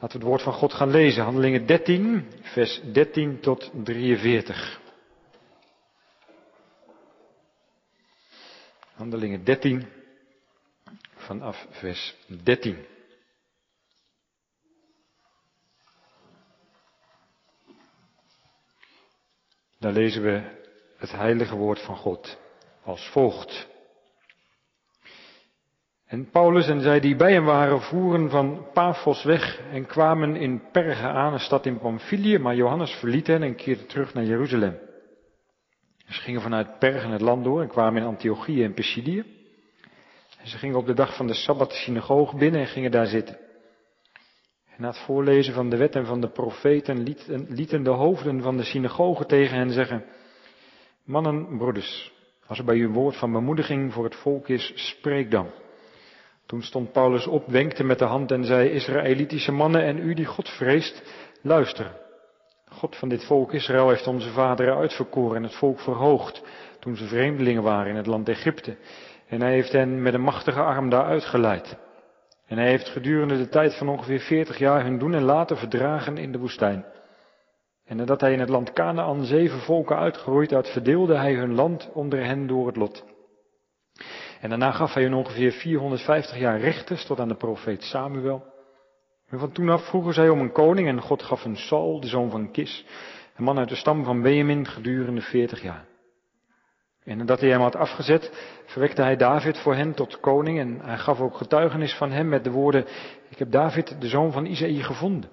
Laten we het woord van God gaan lezen. Handelingen 13, vers 13 tot 43. Handelingen 13, vanaf vers 13. Daar lezen we het heilige woord van God als volgt. En Paulus en zij die bij hem waren voeren van Paphos weg en kwamen in Perge aan, een stad in Pamphylië, maar Johannes verliet hen en keerde terug naar Jeruzalem. Ze gingen vanuit Perge het land door en kwamen in Antiochië en Pisidië. En ze gingen op de dag van de Sabbat de synagoge binnen en gingen daar zitten. En na het voorlezen van de wet en van de profeten lieten de hoofden van de synagoge tegen hen zeggen, mannen, broeders, als er bij u een woord van bemoediging voor het volk is, spreek dan. Toen stond Paulus op, wenkte met de hand en zei, Israëlitische mannen en u die God vreest, luister. God van dit volk Israël heeft onze vaderen uitverkoren en het volk verhoogd toen ze vreemdelingen waren in het land Egypte. En hij heeft hen met een machtige arm daar uitgeleid. En hij heeft gedurende de tijd van ongeveer veertig jaar hun doen en laten verdragen in de woestijn. En nadat hij in het land Canaan zeven volken uitgeroeid had, verdeelde hij hun land onder hen door het lot. En daarna gaf hij hun ongeveer 450 jaar rechters tot aan de profeet Samuel. En van toen af vroegen zij om een koning en God gaf hun Saul, de zoon van Kis, een man uit de stam van Benjamin, gedurende 40 jaar. En nadat hij hem had afgezet, verwekte hij David voor hen tot koning en hij gaf ook getuigenis van hem met de woorden, ik heb David, de zoon van Isaïe, gevonden.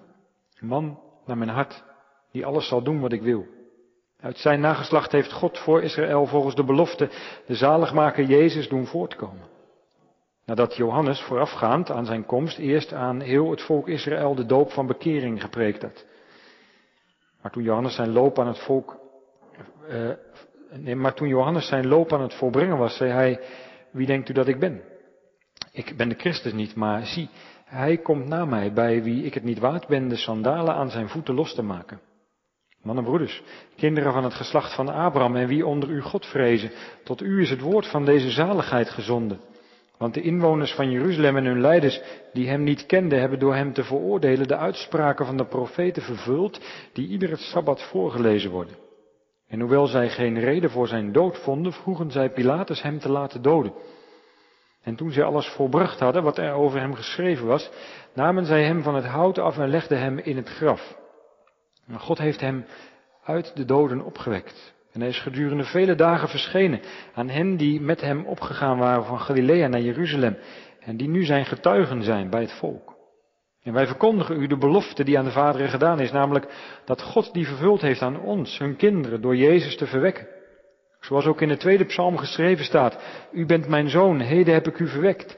Een man naar mijn hart, die alles zal doen wat ik wil. Uit zijn nageslacht heeft God voor Israël volgens de belofte de zaligmaker Jezus doen voortkomen. Nadat Johannes voorafgaand aan zijn komst eerst aan heel het volk Israël de doop van bekering gepreekt had. Maar toen Johannes zijn loop aan het volk, uh, nee, maar toen Johannes zijn loop aan het volbrengen was, zei hij, wie denkt u dat ik ben? Ik ben de Christus niet, maar zie, hij komt na mij bij wie ik het niet waard ben de sandalen aan zijn voeten los te maken. Mannen broeders, kinderen van het geslacht van Abraham en wie onder u God vrezen, tot u is het woord van deze zaligheid gezonden. Want de inwoners van Jeruzalem en hun leiders die hem niet kenden, hebben door hem te veroordelen de uitspraken van de profeten vervuld, die ieder het Sabbat voorgelezen worden. En hoewel zij geen reden voor zijn dood vonden, vroegen zij Pilatus hem te laten doden. En toen zij alles volbracht hadden wat er over hem geschreven was, namen zij hem van het hout af en legden hem in het graf. God heeft hem uit de doden opgewekt. En hij is gedurende vele dagen verschenen aan hen die met hem opgegaan waren van Galilea naar Jeruzalem en die nu zijn getuigen zijn bij het volk. En wij verkondigen u de belofte die aan de vaderen gedaan is, namelijk dat God die vervuld heeft aan ons, hun kinderen, door Jezus te verwekken. Zoals ook in de tweede psalm geschreven staat, u bent mijn zoon, heden heb ik u verwekt.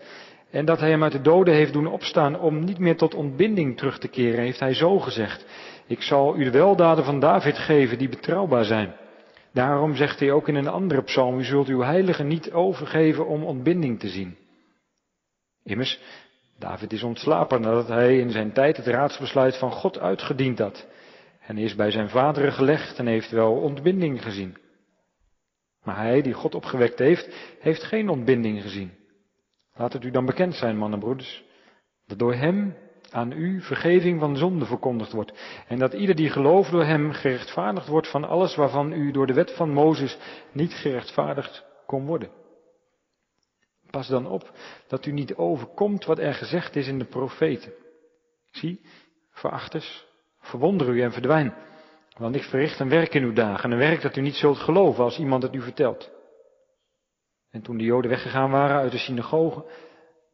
En dat hij hem uit de doden heeft doen opstaan om niet meer tot ontbinding terug te keren, heeft hij zo gezegd. Ik zal u de weldaden van David geven die betrouwbaar zijn. Daarom zegt hij ook in een andere psalm, u zult uw heilige niet overgeven om ontbinding te zien. Immers, David is ontslapen nadat hij in zijn tijd het raadsbesluit van God uitgediend had. En is bij zijn vaderen gelegd en heeft wel ontbinding gezien. Maar hij die God opgewekt heeft, heeft geen ontbinding gezien. Laat het u dan bekend zijn, mannen en broeders, dat door hem aan u vergeving van zonde verkondigd wordt. En dat ieder die gelooft door hem gerechtvaardigd wordt van alles waarvan u door de wet van Mozes niet gerechtvaardigd kon worden. Pas dan op dat u niet overkomt wat er gezegd is in de profeten. Zie, verachters, verwonder u en verdwijn. Want ik verricht een werk in uw dagen, een werk dat u niet zult geloven als iemand het u vertelt. En toen de Joden weggegaan waren uit de synagoge,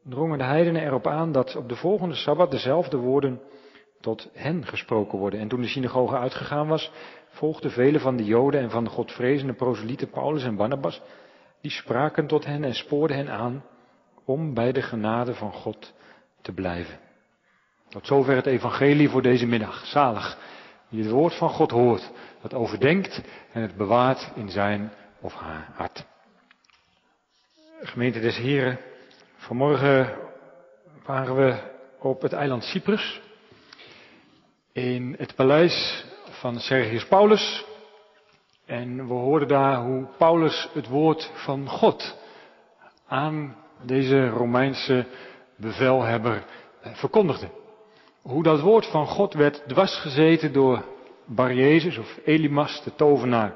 drongen de heidenen erop aan dat op de volgende Sabbat dezelfde woorden tot hen gesproken worden. En toen de synagoge uitgegaan was, volgden vele van de Joden en van de godvrezende proselieten Paulus en Barnabas, die spraken tot hen en spoorden hen aan om bij de genade van God te blijven. Tot zover het evangelie voor deze middag. Zalig, wie het woord van God hoort, dat overdenkt en het bewaart in zijn of haar hart. Gemeente des Heren, Vanmorgen waren we op het eiland Cyprus. In het paleis van Sergius Paulus. En we hoorden daar hoe Paulus het woord van God aan deze Romeinse bevelhebber eh, verkondigde. hoe dat woord van God werd dwarsgezeten door Bar Jezus of Elimas, de tovenaar.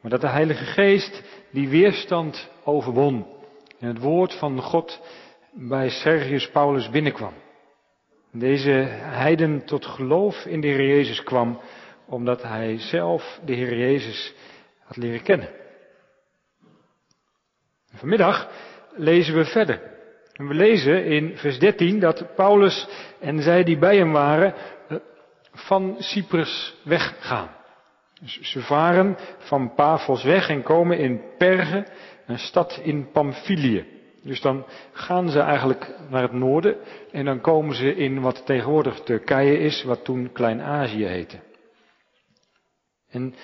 Maar dat de Heilige Geest die weerstand overwon en het woord van God bij Sergius Paulus binnenkwam. Deze heiden tot geloof in de Heer Jezus kwam, omdat hij zelf de Heer Jezus had leren kennen. Vanmiddag lezen we verder. We lezen in vers 13 dat Paulus en zij die bij hem waren eh, van Cyprus weggaan. Dus ze varen van Paphos weg en komen in Perge, een stad in Pamphylië. Dus dan gaan ze eigenlijk naar het noorden en dan komen ze in wat tegenwoordig Turkije is, wat toen Klein-Azië heette. En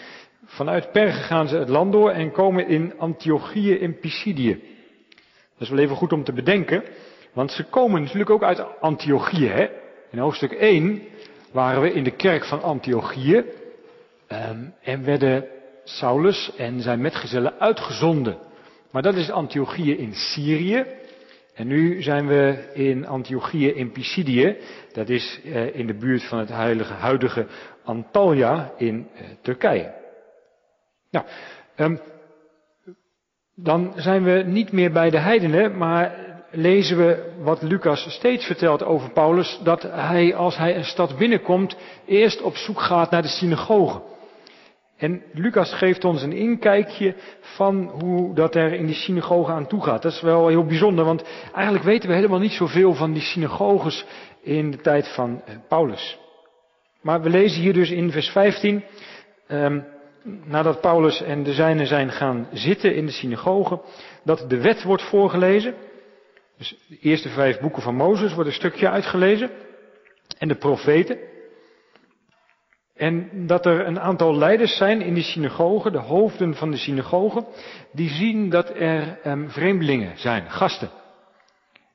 vanuit Perge gaan ze het land door en komen in Antiochië in Pisidië. Dat is wel even goed om te bedenken, want ze komen natuurlijk ook uit Antiochië. Hè? In hoofdstuk 1 waren we in de kerk van Antiochië ehm, en werden Saulus en zijn metgezellen uitgezonden. Maar dat is Antiochië in Syrië. En nu zijn we in Antiochië in Pisidië. Dat is eh, in de buurt van het heilige, huidige Antalya in eh, Turkije. Nou, um, dan zijn we niet meer bij de heidenen, maar lezen we wat Lucas steeds vertelt over Paulus, dat hij als hij een stad binnenkomt, eerst op zoek gaat naar de synagoge. En Lucas geeft ons een inkijkje van hoe dat er in die synagoge aan toe gaat. Dat is wel heel bijzonder, want eigenlijk weten we helemaal niet zoveel van die synagoges in de tijd van eh, Paulus. Maar we lezen hier dus in vers 15, um, nadat Paulus en de zijnen zijn gaan zitten in de synagoge, dat de wet wordt voorgelezen. Dus de eerste vijf boeken van Mozes worden een stukje uitgelezen. En de profeten. En dat er een aantal leiders zijn in die synagogen, de hoofden van de synagogen, die zien dat er um, vreemdelingen zijn, gasten.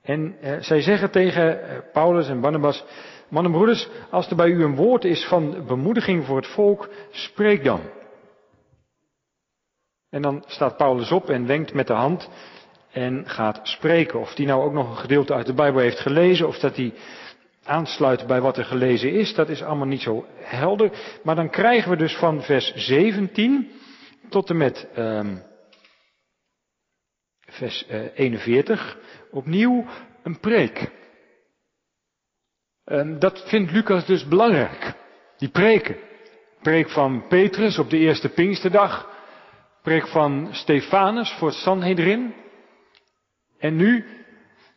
En uh, zij zeggen tegen uh, Paulus en Barnabas, mannen broeders, als er bij u een woord is van bemoediging voor het volk, spreek dan. En dan staat Paulus op en wenkt met de hand en gaat spreken. Of die nou ook nog een gedeelte uit de Bijbel heeft gelezen, of dat hij aansluit bij wat er gelezen is, dat is allemaal niet zo helder. Maar dan krijgen we dus van vers 17 tot en met um, vers uh, eh, 41 opnieuw een preek. Um, dat vindt Lucas dus belangrijk. Die preken. Preek van Petrus op de eerste Pinksterdag. Preek van Stefanus voor Sanhedrin. En nu,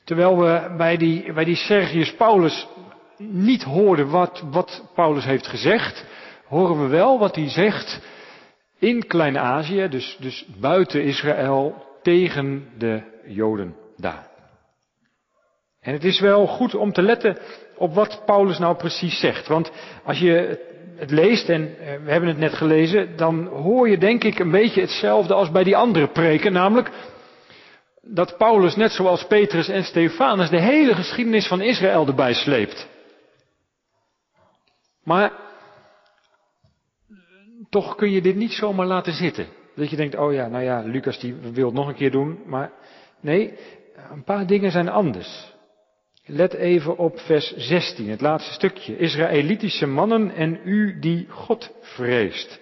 terwijl we bij die, bij die Sergius Paulus niet hoorden wat, wat Paulus heeft gezegd, horen we wel wat hij zegt in Klein-Azië, dus, dus buiten Israël, tegen de Joden daar. En het is wel goed om te letten op wat Paulus nou precies zegt. Want als je het leest, en eh, we hebben het net gelezen, dan hoor je denk ik een beetje hetzelfde als bij die andere preken, namelijk dat Paulus net zoals Petrus en Stefanus de hele geschiedenis van Israël erbij sleept. Maar toch kun je dit niet zomaar laten zitten. Dat je denkt, oh ja, nou ja, Lucas die wil het nog een keer doen. Maar nee, een paar dingen zijn anders. Let even op vers 16, het laatste stukje. Israëlitische mannen en u die God vreest.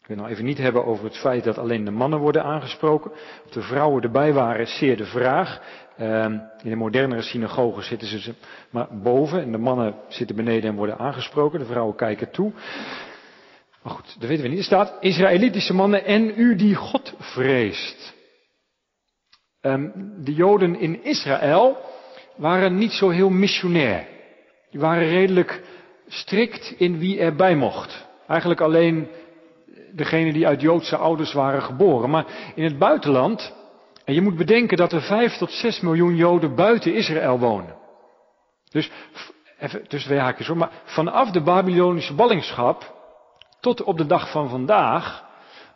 Ik wil nou even niet hebben over het feit dat alleen de mannen worden aangesproken. Of de vrouwen erbij waren, is zeer de vraag. Ehm, in de modernere synagogen zitten ze maar boven en de mannen zitten beneden en worden aangesproken. De vrouwen kijken toe. Maar goed, dat weten we niet. Er staat Israëlitische mannen en u die God vreest. Ehm, de Joden in Israël waren niet zo heel missionair. Die waren redelijk strikt in wie erbij mocht. Eigenlijk alleen degene die uit Joodse ouders waren geboren. Maar in het buitenland, je moet bedenken dat er vijf tot zes miljoen Joden buiten Israël wonen. Dus, even tussen twee haakjes hoor, maar vanaf de Babylonische ballingschap tot op de dag van vandaag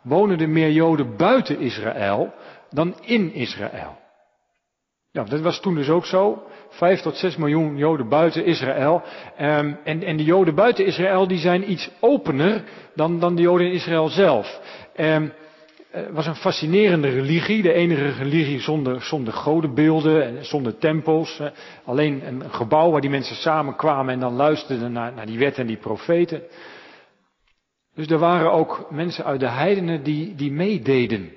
wonen er meer Joden buiten Israël dan in Israël. Ja, dat was toen dus ook zo. Vijf tot zes miljoen Joden buiten Israël. Um, en, en de Joden buiten Israël die zijn iets opener dan, dan de Joden in Israël zelf. Um, was een fascinerende religie. De enige religie zonder, zonder godenbeelden en zonder tempels. Alleen een gebouw waar die mensen samenkwamen en dan luisterden naar, naar die wet en die profeten. Dus er waren ook mensen uit de heidenen die, die meededen.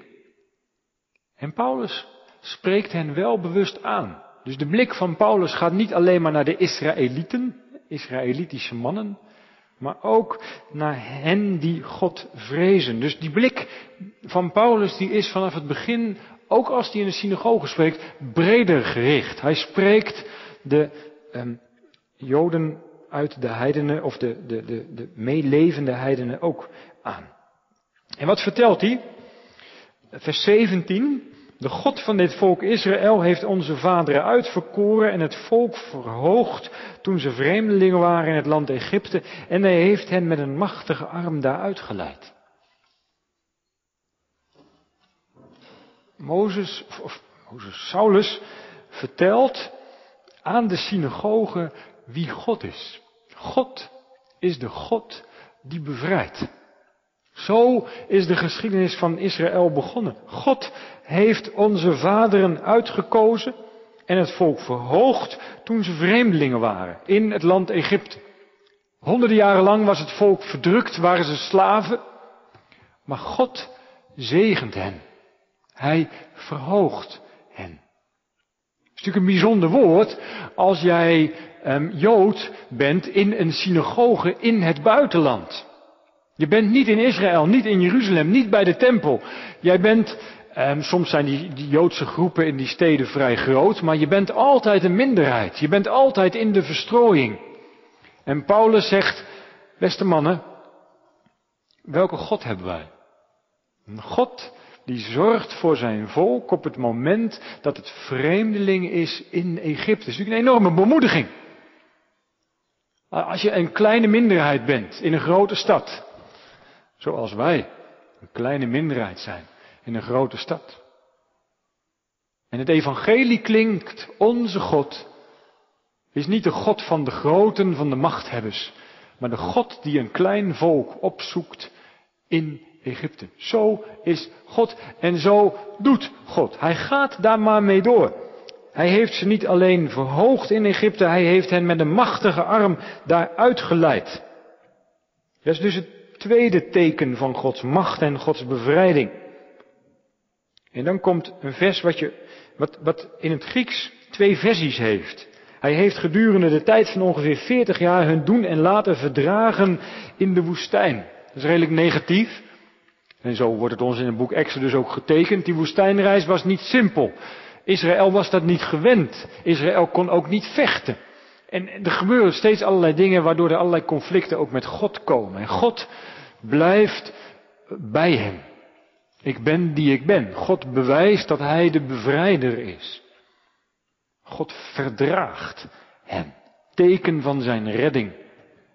En Paulus spreekt hen wel bewust aan. Dus de blik van Paulus gaat niet alleen maar naar de Israëlieten, Israëlitische mannen, maar ook naar hen die God vrezen. Dus die blik van Paulus die is vanaf het begin, ook als hij in de synagoge spreekt, breder gericht. Hij spreekt de um, Joden uit de heidenen, of de, de, de, de meelevende heidenen ook aan. En wat vertelt hij? Vers 17. De God van dit volk Israël heeft onze vaderen uitverkoren en het volk verhoogd toen ze vreemdelingen waren in het land Egypte en hij heeft hen met een machtige arm daaruit geleid. Mozes, of Mozes, Saulus vertelt aan de synagoge wie God is. God is de God die bevrijdt. Zo is de geschiedenis van Israël begonnen. God heeft onze vaderen uitgekozen en het volk verhoogd toen ze vreemdelingen waren in het land Egypte. Honderden jaren lang was het volk verdrukt, waren ze slaven, maar God zegent hen. Hij verhoogt hen. Het is natuurlijk een bijzonder woord als jij um, Jood bent in een synagoge in het buitenland. Je bent niet in Israël, niet in Jeruzalem, niet bij de tempel. Jij bent, um, soms zijn die, die Joodse groepen in die steden vrij groot, maar je bent altijd een minderheid. Je bent altijd in de verstrooiing. En Paulus zegt, beste mannen, welke God hebben wij? Een God die zorgt voor zijn volk op het moment dat het vreemdeling is in Egypte. Dat is natuurlijk een enorme bemoediging. Als je een kleine minderheid bent in een grote stad, zoals wij een kleine minderheid zijn in een grote stad. En het evangelie klinkt, onze God is niet de God van de groten, van de machthebbers, maar de God die een klein volk opzoekt in Egypte. Zo is God en zo doet God. Hij gaat daar maar mee door. Hij heeft ze niet alleen verhoogd in Egypte, hij heeft hen met een machtige arm daaruit geleid. Dat is dus het tweede teken van Gods macht en Gods bevrijding. En dan komt een vers wat, je, wat, wat in het Grieks twee versies heeft. Hij heeft gedurende de tijd van ongeveer 40 jaar hun doen en laten verdragen in de woestijn. Dat is redelijk negatief. En zo wordt het ons in het boek Exodus ook getekend. Die woestijnreis was niet simpel. Israël was dat niet gewend. Israël kon ook niet vechten. En er gebeuren steeds allerlei dingen waardoor er allerlei conflicten ook met God komen. En God blijft bij hem. Ik ben die ik ben. God bewijst dat hij de bevrijder is. God verdraagt hem. Teken van zijn redding.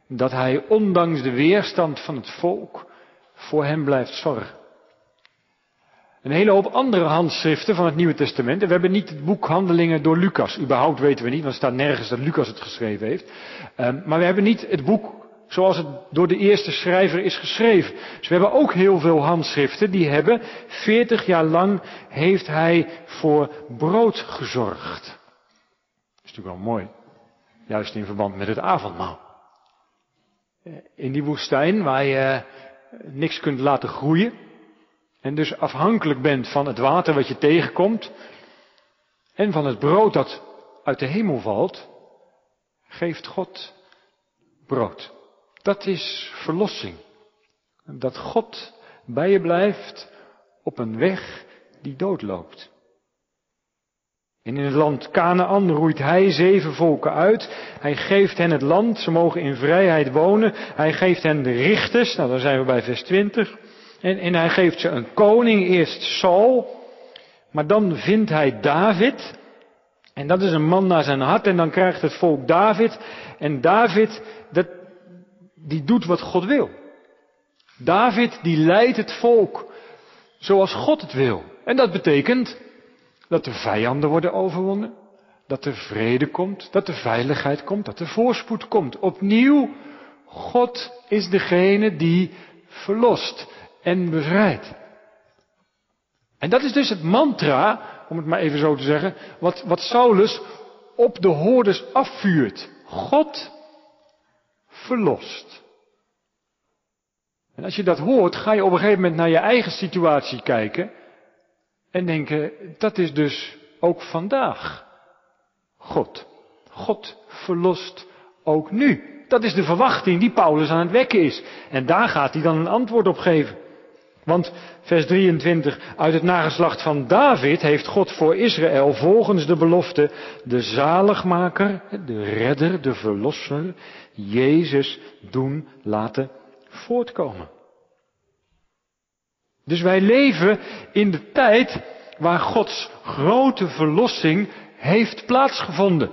Dat hij ondanks de weerstand van het volk voor hem blijft zorgen. Een hele hoop andere handschriften van het Nieuwe Testament. En we hebben niet het boek Handelingen door Lucas. Überhaupt weten we niet, want er staat nergens dat Lucas het geschreven heeft. Um, maar we hebben niet het boek zoals het door de eerste schrijver is geschreven. Dus we hebben ook heel veel handschriften die hebben, 40 jaar lang heeft hij voor brood gezorgd. Dat is natuurlijk wel mooi. Juist in verband met het avondmaal. In die woestijn waar je niks kunt laten groeien. En dus afhankelijk bent van het water wat je tegenkomt. En van het brood dat uit de hemel valt. Geeft God brood. Dat is verlossing. Dat God bij je blijft op een weg die doodloopt. En in het land Canaan roeit hij zeven volken uit. Hij geeft hen het land, ze mogen in vrijheid wonen. Hij geeft hen de richters, nou dan zijn we bij vers 20. En, en hij geeft ze een koning, eerst Saul. Maar dan vindt hij David. En dat is een man naar zijn hart. En dan krijgt het volk David. En David, dat, die doet wat God wil. David die leidt het volk zoals God het wil. En dat betekent dat de vijanden worden overwonnen, dat er vrede komt, dat er veiligheid komt, dat er voorspoed komt. Opnieuw, God is degene die verlost en bevrijdt. En dat is dus het mantra, om het maar even zo te zeggen, wat, wat Saulus op de hoorders afvuurt. God verlost. En als je dat hoort, ga je op een gegeven moment naar je eigen situatie kijken en denken, dat is dus ook vandaag God. God verlost ook nu. Dat is de verwachting die Paulus aan het wekken is. En daar gaat hij dan een antwoord op geven. Want vers 23, uit het nageslacht van David heeft God voor Israël volgens de belofte de zaligmaker, de redder, de verlosser, Jezus doen laten voortkomen. Dus wij leven in de tijd waar Gods grote verlossing heeft plaatsgevonden.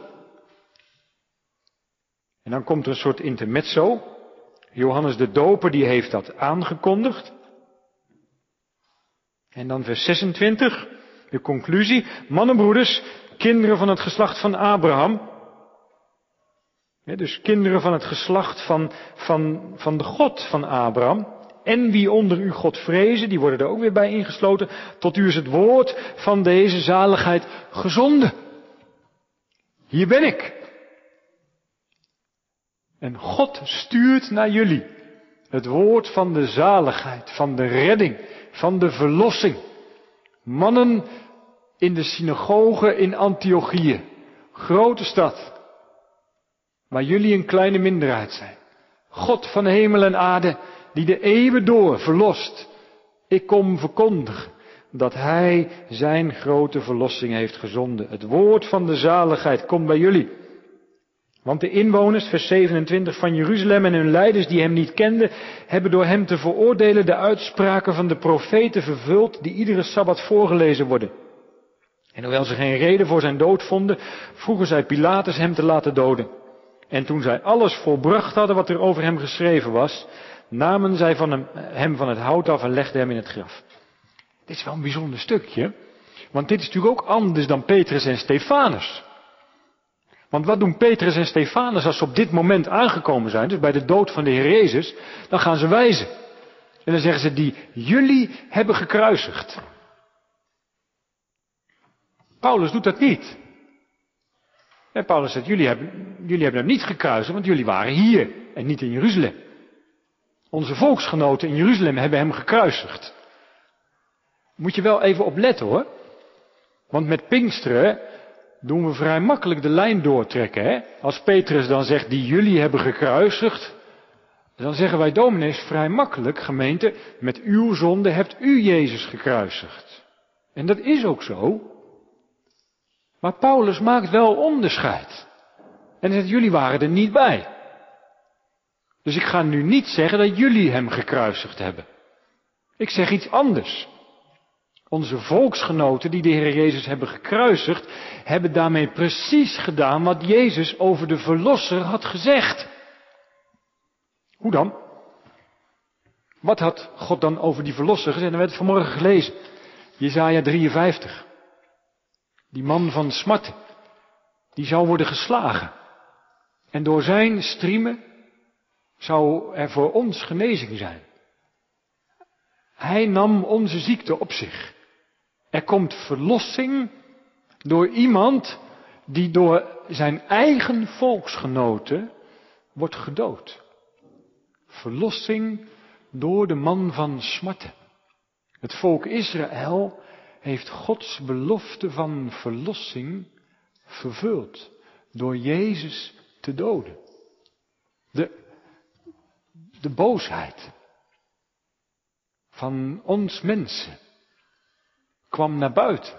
En dan komt er een soort intermezzo. Johannes de Doper die heeft dat aangekondigd. En dan vers 26, de conclusie. Mannenbroeders, kinderen van het geslacht van Abraham. dus kinderen van het geslacht van, van, van de God van Abraham. En wie onder u God vrezen, die worden er ook weer bij ingesloten. Tot u is het woord van deze zaligheid gezonden. Hier ben ik. En God stuurt naar jullie het woord van de zaligheid, van de redding, van de verlossing. Mannen in de synagoge in Antiochië, grote stad, waar jullie een kleine minderheid zijn. God van hemel en aarde, die de eeuwen door verlost. Ik kom verkondigen dat Hij zijn grote verlossing heeft gezonden. Het woord van de zaligheid komt bij jullie. Want de inwoners, vers 27 van Jeruzalem en hun leiders die hem niet kenden, hebben door hem te veroordelen de uitspraken van de profeten vervuld die iedere sabbat voorgelezen worden. En hoewel ze geen reden voor zijn dood vonden, vroegen zij Pilatus hem te laten doden. En toen zij alles volbracht hadden wat er over hem geschreven was, namen zij van hem, hem van het hout af en legden hem in het graf. Dit is wel een bijzonder stukje, want dit is natuurlijk ook anders dan Petrus en Stefanus. Want wat doen Petrus en Stefanus als ze op dit moment aangekomen zijn, dus bij de dood van de Heer Jezus, dan gaan ze wijzen. En dan zeggen ze, die jullie hebben gekruisigd. Paulus doet dat niet. En Paulus zegt, jullie hebben, jullie hebben hem niet gekruisigd, want jullie waren hier en niet in Jeruzalem. Onze volksgenoten in Jeruzalem hebben hem gekruisigd. Moet je wel even opletten hoor. Want met Pinksteren doen we vrij makkelijk de lijn doortrekken. Hè? Als Petrus dan zegt, die jullie hebben gekruisigd, dan zeggen wij dominees vrij makkelijk, gemeente, met uw zonde hebt u Jezus gekruisigd. En dat is ook zo. Maar Paulus maakt wel onderscheid. En zegt, jullie waren er niet bij. Dus ik ga nu niet zeggen dat jullie hem gekruisigd hebben. Ik zeg iets anders. Onze volksgenoten die de Heer Jezus hebben gekruisigd, hebben daarmee precies gedaan wat Jezus over de Verlosser had gezegd. Hoe dan? Wat had God dan over die Verlosser gezegd? We werd vanmorgen gelezen. Jezaja 53. Die man van smart, die zou worden geslagen. En door zijn striemen zou er voor ons genezing zijn. Hij nam onze ziekte op zich. Er komt verlossing door iemand die door zijn eigen volksgenoten wordt gedood. Verlossing door de man van smarten. Het volk Israël heeft Gods belofte van verlossing vervuld door Jezus te doden. De, de boosheid van ons mensen kwam naar buiten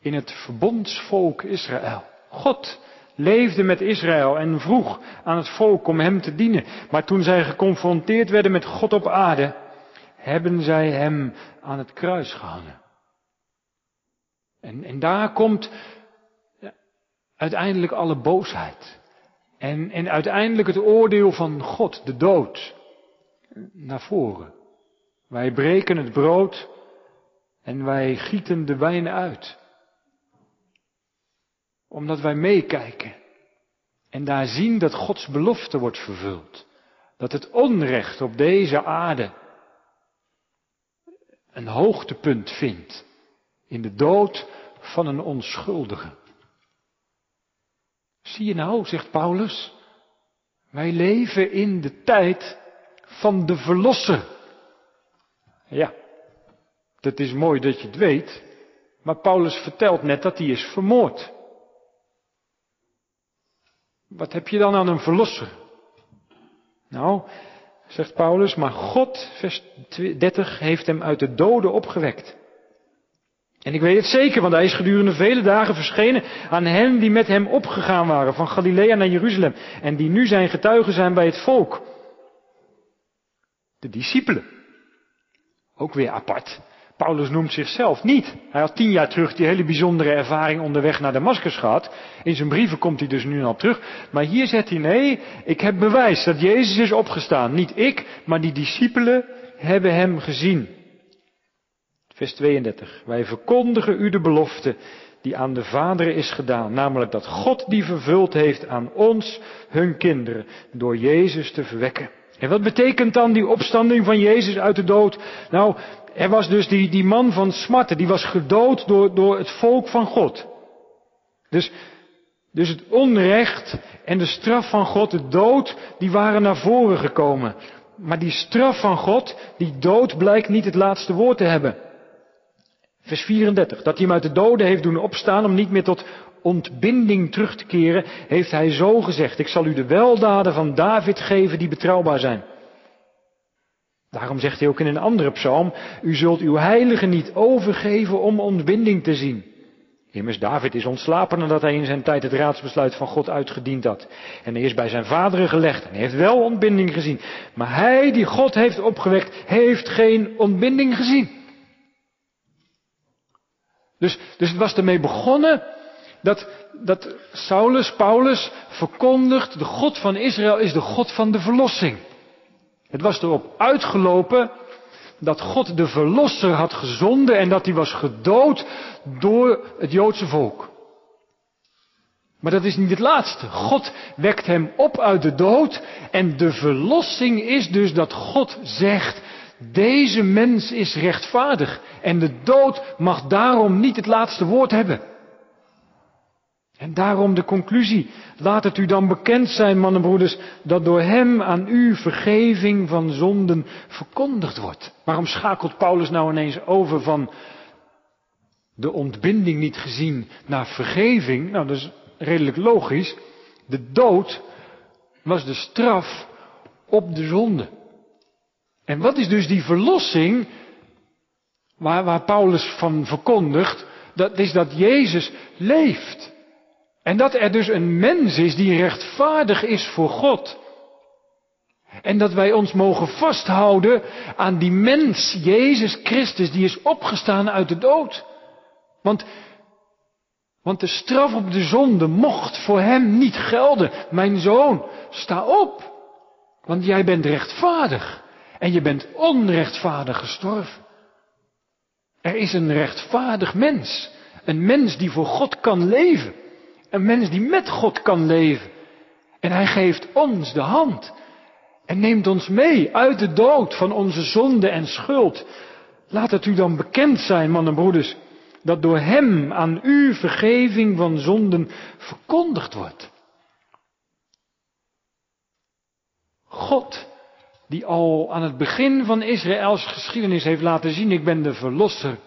in het verbondsvolk Israël. God leefde met Israël en vroeg aan het volk om hem te dienen. Maar toen zij geconfronteerd werden met God op aarde, hebben zij hem aan het kruis gehangen. En, en daar komt uiteindelijk alle boosheid. En, en uiteindelijk het oordeel van God, de dood, naar voren. Wij breken het brood en wij gieten de wijn uit. Omdat wij meekijken. En daar zien dat Gods belofte wordt vervuld. Dat het onrecht op deze aarde een hoogtepunt vindt. In de dood van een onschuldige. Zie je nou, zegt Paulus, wij leven in de tijd van de verlosser. Ja, dat is mooi dat je het weet, maar Paulus vertelt net dat hij is vermoord. Wat heb je dan aan een verlosser? Nou, zegt Paulus, maar God, vers 30, heeft hem uit de doden opgewekt. En ik weet het zeker, want hij is gedurende vele dagen verschenen aan hen die met hem opgegaan waren van Galilea naar Jeruzalem en die nu zijn getuigen zijn bij het volk. De discipelen. Ook weer apart. Paulus noemt zichzelf niet. Hij had tien jaar terug die hele bijzondere ervaring onderweg naar Damascus gehad. In zijn brieven komt hij dus nu al terug. Maar hier zegt hij nee, ik heb bewijs dat Jezus is opgestaan. Niet ik, maar die discipelen hebben hem gezien. Vers 32. Wij verkondigen u de belofte die aan de vaderen is gedaan. Namelijk dat God die vervuld heeft aan ons, hun kinderen, door Jezus te verwekken. En wat betekent dan die opstanding van Jezus uit de dood? Nou, er was dus die, die man van smarten, die was gedood door, door het volk van God. Dus, dus het onrecht en de straf van God, de dood, die waren naar voren gekomen. Maar die straf van God, die dood blijkt niet het laatste woord te hebben. Vers 34. Dat hij hem uit de doden heeft doen opstaan om niet meer tot ontbinding terug te keren, heeft hij zo gezegd. Ik zal u de weldaden van David geven die betrouwbaar zijn. Daarom zegt hij ook in een andere psalm, u zult uw heilige niet overgeven om ontbinding te zien. Immers, David is ontslapen nadat hij in zijn tijd het raadsbesluit van God uitgediend had. En hij is bij zijn vaderen gelegd en hij heeft wel ontbinding gezien. Maar hij die God heeft opgewekt, heeft geen ontbinding gezien. Dus, dus het was ermee begonnen dat, dat Saulus, Paulus, verkondigt, de God van Israël is de God van de verlossing. Het was erop uitgelopen dat God de verlosser had gezonden en dat hij was gedood door het Joodse volk. Maar dat is niet het laatste. God wekt hem op uit de dood en de verlossing is dus dat God zegt, deze mens is rechtvaardig en de dood mag daarom niet het laatste woord hebben. En daarom de conclusie. Laat het u dan bekend zijn, mannenbroeders, dat door hem aan u vergeving van zonden verkondigd wordt. Waarom schakelt Paulus nou ineens over van de ontbinding niet gezien naar vergeving? Nou, dat is redelijk logisch. De dood was de straf op de zonde. En wat is dus die verlossing waar, waar Paulus van verkondigt? Dat is dat Jezus leeft. En dat er dus een mens is die rechtvaardig is voor God. En dat wij ons mogen vasthouden aan die mens, Jezus Christus, die is opgestaan uit de dood. Want, want de straf op de zonde mocht voor hem niet gelden. Mijn zoon, sta op. Want jij bent rechtvaardig. En je bent onrechtvaardig gestorven. Er is een rechtvaardig mens. Een mens die voor God kan leven. Een mens die met God kan leven. En hij geeft ons de hand. En neemt ons mee uit de dood van onze zonde en schuld. Laat het u dan bekend zijn, mannen en broeders, dat door hem aan u vergeving van zonden verkondigd wordt. God, die al aan het begin van Israëls geschiedenis heeft laten zien, ik ben de verlosser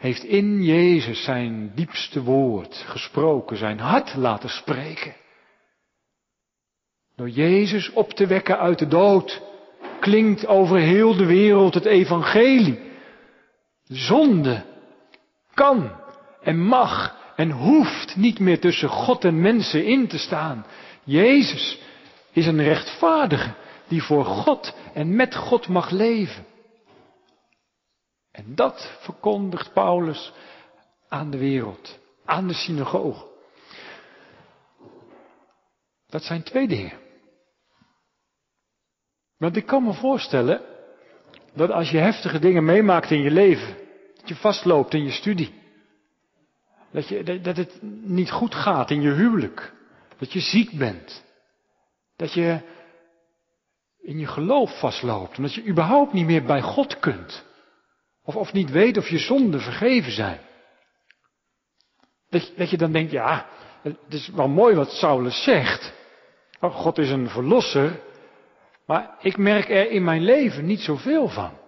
heeft in Jezus zijn diepste woord gesproken, zijn hart laten spreken. Door Jezus op te wekken uit de dood klinkt over heel de wereld het evangelie. Zonde kan en mag en hoeft niet meer tussen God en mensen in te staan. Jezus is een rechtvaardige die voor God en met God mag leven. En dat verkondigt Paulus aan de wereld, aan de synagoge. Dat zijn twee dingen. Want ik kan me voorstellen dat als je heftige dingen meemaakt in je leven, dat je vastloopt in je studie, dat, je, dat het niet goed gaat in je huwelijk, dat je ziek bent, dat je in je geloof vastloopt, omdat je überhaupt niet meer bij God kunt. Of, of niet weet of je zonden vergeven zijn. Dat je, dat je dan denkt, ja, het is wel mooi wat Saulus zegt. Oh, God is een verlosser. Maar ik merk er in mijn leven niet zoveel van.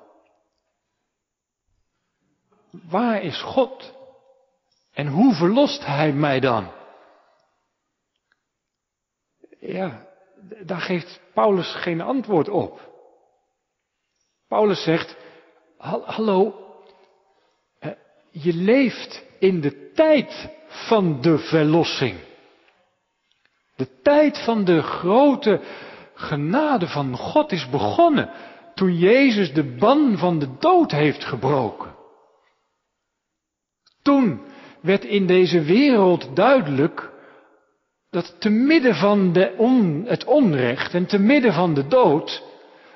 Waar is God? En hoe verlost Hij mij dan? Ja, daar geeft Paulus geen antwoord op. Paulus zegt, hallo, je leeft in de tijd van de verlossing. De tijd van de grote genade van God is begonnen toen Jezus de ban van de dood heeft gebroken. Toen werd in deze wereld duidelijk dat te midden van de on, het onrecht en te midden van de dood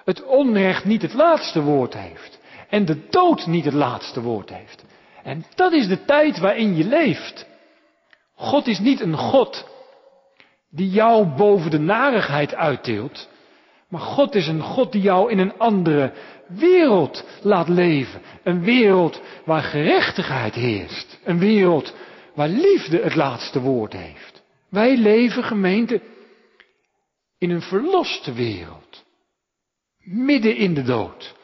het onrecht niet het laatste woord heeft. En de dood niet het laatste woord heeft. En dat is de tijd waarin je leeft. God is niet een God die jou boven de narigheid uitdeelt. Maar God is een God die jou in een andere wereld laat leven. Een wereld waar gerechtigheid heerst. Een wereld waar liefde het laatste woord heeft. Wij leven, gemeente, in een verloste wereld. Midden in de dood.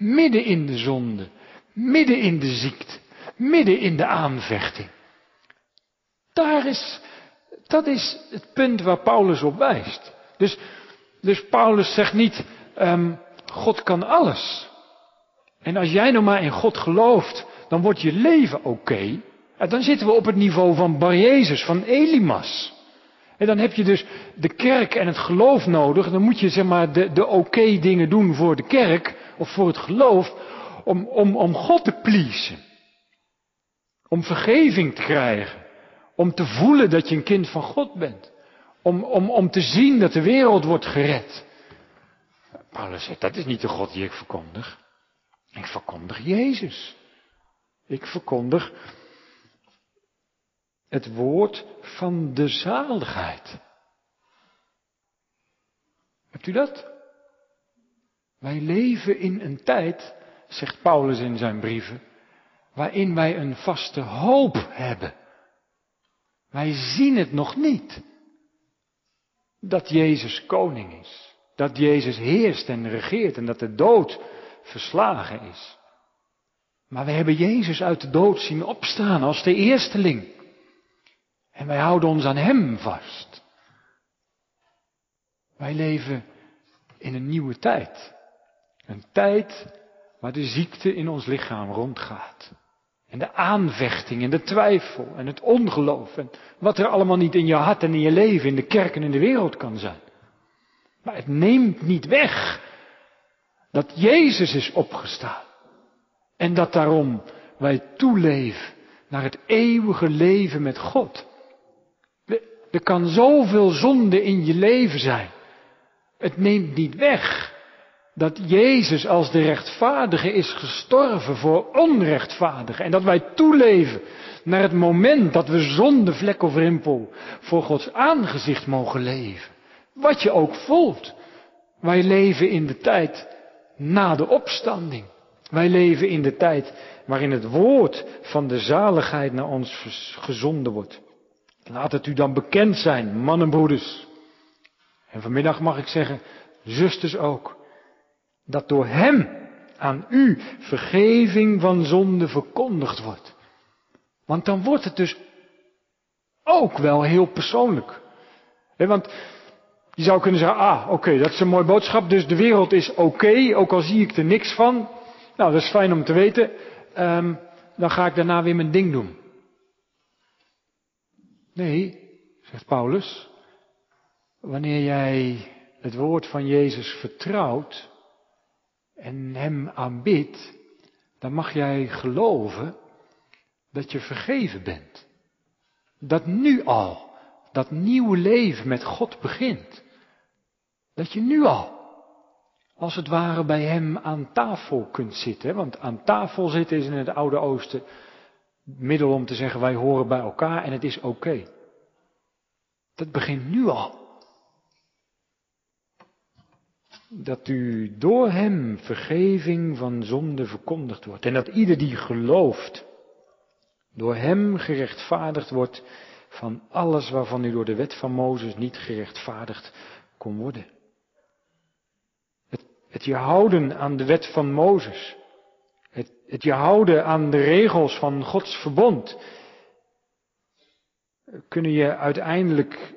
Midden in de zonde. Midden in de ziekte. Midden in de aanvechting. Daar is, dat is het punt waar Paulus op wijst. Dus, dus Paulus zegt niet, um, God kan alles. En als jij nou maar in God gelooft, dan wordt je leven oké. Okay. Dan zitten we op het niveau van Bar Jezus, van Elimas. En dan heb je dus de kerk en het geloof nodig. Dan moet je zeg maar de, de oké dingen doen voor de kerk of voor het geloof. Om, om, om God te pleasen. Om vergeving te krijgen. Om te voelen dat je een kind van God bent. Om, om, om te zien dat de wereld wordt gered. Paulus zegt, dat is niet de God die ik verkondig. Ik verkondig Jezus. Ik verkondig het woord van de zaligheid. Hebt u dat? Wij leven in een tijd, zegt Paulus in zijn brieven, waarin wij een vaste hoop hebben. Wij zien het nog niet. Dat Jezus koning is. Dat Jezus heerst en regeert en dat de dood verslagen is. Maar we hebben Jezus uit de dood zien opstaan als de eersteling. En wij houden ons aan Hem vast. Wij leven in een nieuwe tijd. Een tijd waar de ziekte in ons lichaam rondgaat. En de aanvechting en de twijfel en het ongeloof en wat er allemaal niet in je hart en in je leven, in de kerk en in de wereld kan zijn. Maar het neemt niet weg dat Jezus is opgestaan. En dat daarom wij toeleven naar het eeuwige leven met God. Er kan zoveel zonde in je leven zijn. Het neemt niet weg dat Jezus als de rechtvaardige is gestorven voor onrechtvaardigen. En dat wij toeleven naar het moment dat we zonder vlek of rimpel voor Gods aangezicht mogen leven. Wat je ook voelt. Wij leven in de tijd na de opstanding. Wij leven in de tijd waarin het woord van de zaligheid naar ons gezonden wordt. Laat het u dan bekend zijn, mannen en broeders. En vanmiddag mag ik zeggen, zusters ook, dat door Hem aan u vergeving van zonde verkondigd wordt. Want dan wordt het dus ook wel heel persoonlijk. want je zou kunnen zeggen, ah, oké, dat is een mooie boodschap, dus de wereld is oké, ook al zie ik er niks van. Nou, dat is fijn om te weten. Um, dan ga ik daarna weer mijn ding doen. Nee, zegt Paulus, wanneer jij het woord van Jezus vertrouwt en Hem aanbidt, dan mag jij geloven dat je vergeven bent. Dat nu al dat nieuwe leven met God begint. Dat je nu al, als het ware, bij Hem aan tafel kunt zitten. Want aan tafel zitten is in het Oude Oosten middel om te zeggen wij horen bij elkaar en het is oké. Dat begint nu al. Dat u door hem vergeving van zonde verkondigd wordt. En dat ieder die gelooft, door hem gerechtvaardigd wordt van alles waarvan u door de wet van Mozes niet gerechtvaardigd kon worden. Het, het je houden aan de wet van Mozes. Het, het je houden aan de regels van Gods verbond. Kunnen je uiteindelijk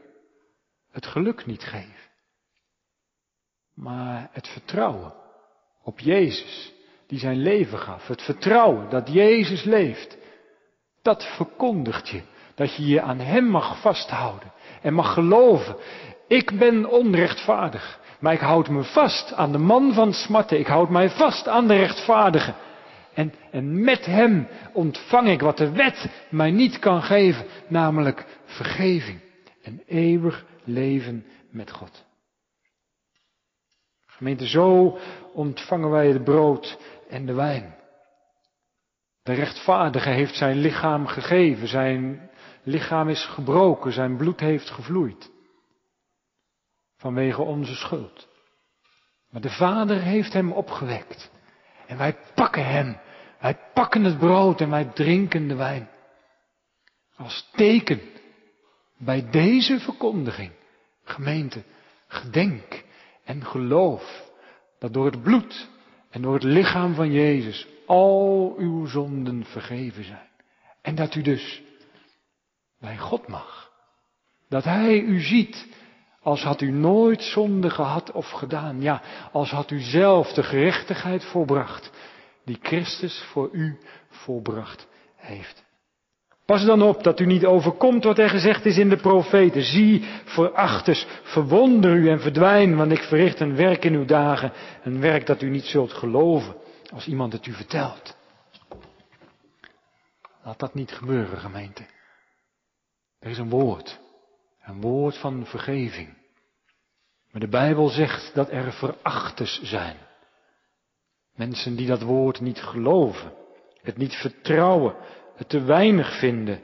het geluk niet geven. Maar het vertrouwen op Jezus, die zijn leven gaf. Het vertrouwen dat Jezus leeft. Dat verkondigt je. Dat je je aan Hem mag vasthouden. En mag geloven. Ik ben onrechtvaardig. Maar ik houd me vast aan de man van smarten. Ik houd mij vast aan de rechtvaardige. En, en met Hem ontvang ik wat de wet mij niet kan geven. Namelijk vergeving. Een eeuwig leven met God. Gemeente, zo ontvangen wij het brood en de wijn. De rechtvaardige heeft zijn lichaam gegeven, zijn lichaam is gebroken, zijn bloed heeft gevloeid. Vanwege onze schuld. Maar de Vader heeft hem opgewekt. En wij pakken hem. Wij pakken het brood en wij drinken de wijn. Als teken bij deze verkondiging, gemeente, gedenk en geloof dat door het bloed en door het lichaam van Jezus al uw zonden vergeven zijn. En dat u dus bij God mag. Dat Hij u ziet als had u nooit zonde gehad of gedaan. Ja, als had u zelf de gerechtigheid volbracht die Christus voor u volbracht heeft. Pas dan op dat u niet overkomt wat er gezegd is in de profeten. Zie, verachters, verwonder u en verdwijn, want ik verricht een werk in uw dagen. Een werk dat u niet zult geloven als iemand het u vertelt. Laat dat niet gebeuren, gemeente. Er is een woord. Een woord van vergeving. Maar de Bijbel zegt dat er verachters zijn. Mensen die dat woord niet geloven, het niet vertrouwen, te weinig vinden.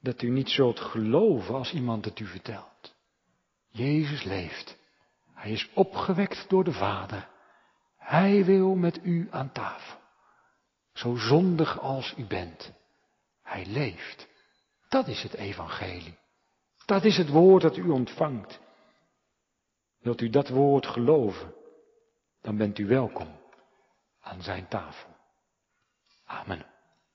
Dat u niet zult geloven als iemand het u vertelt. Jezus leeft. Hij is opgewekt door de Vader. Hij wil met u aan tafel. Zo zondig als u bent. Hij leeft. Dat is het evangelie. Dat is het woord dat u ontvangt. Wilt u dat woord geloven, dan bent u welkom aan zijn tafel. Amen.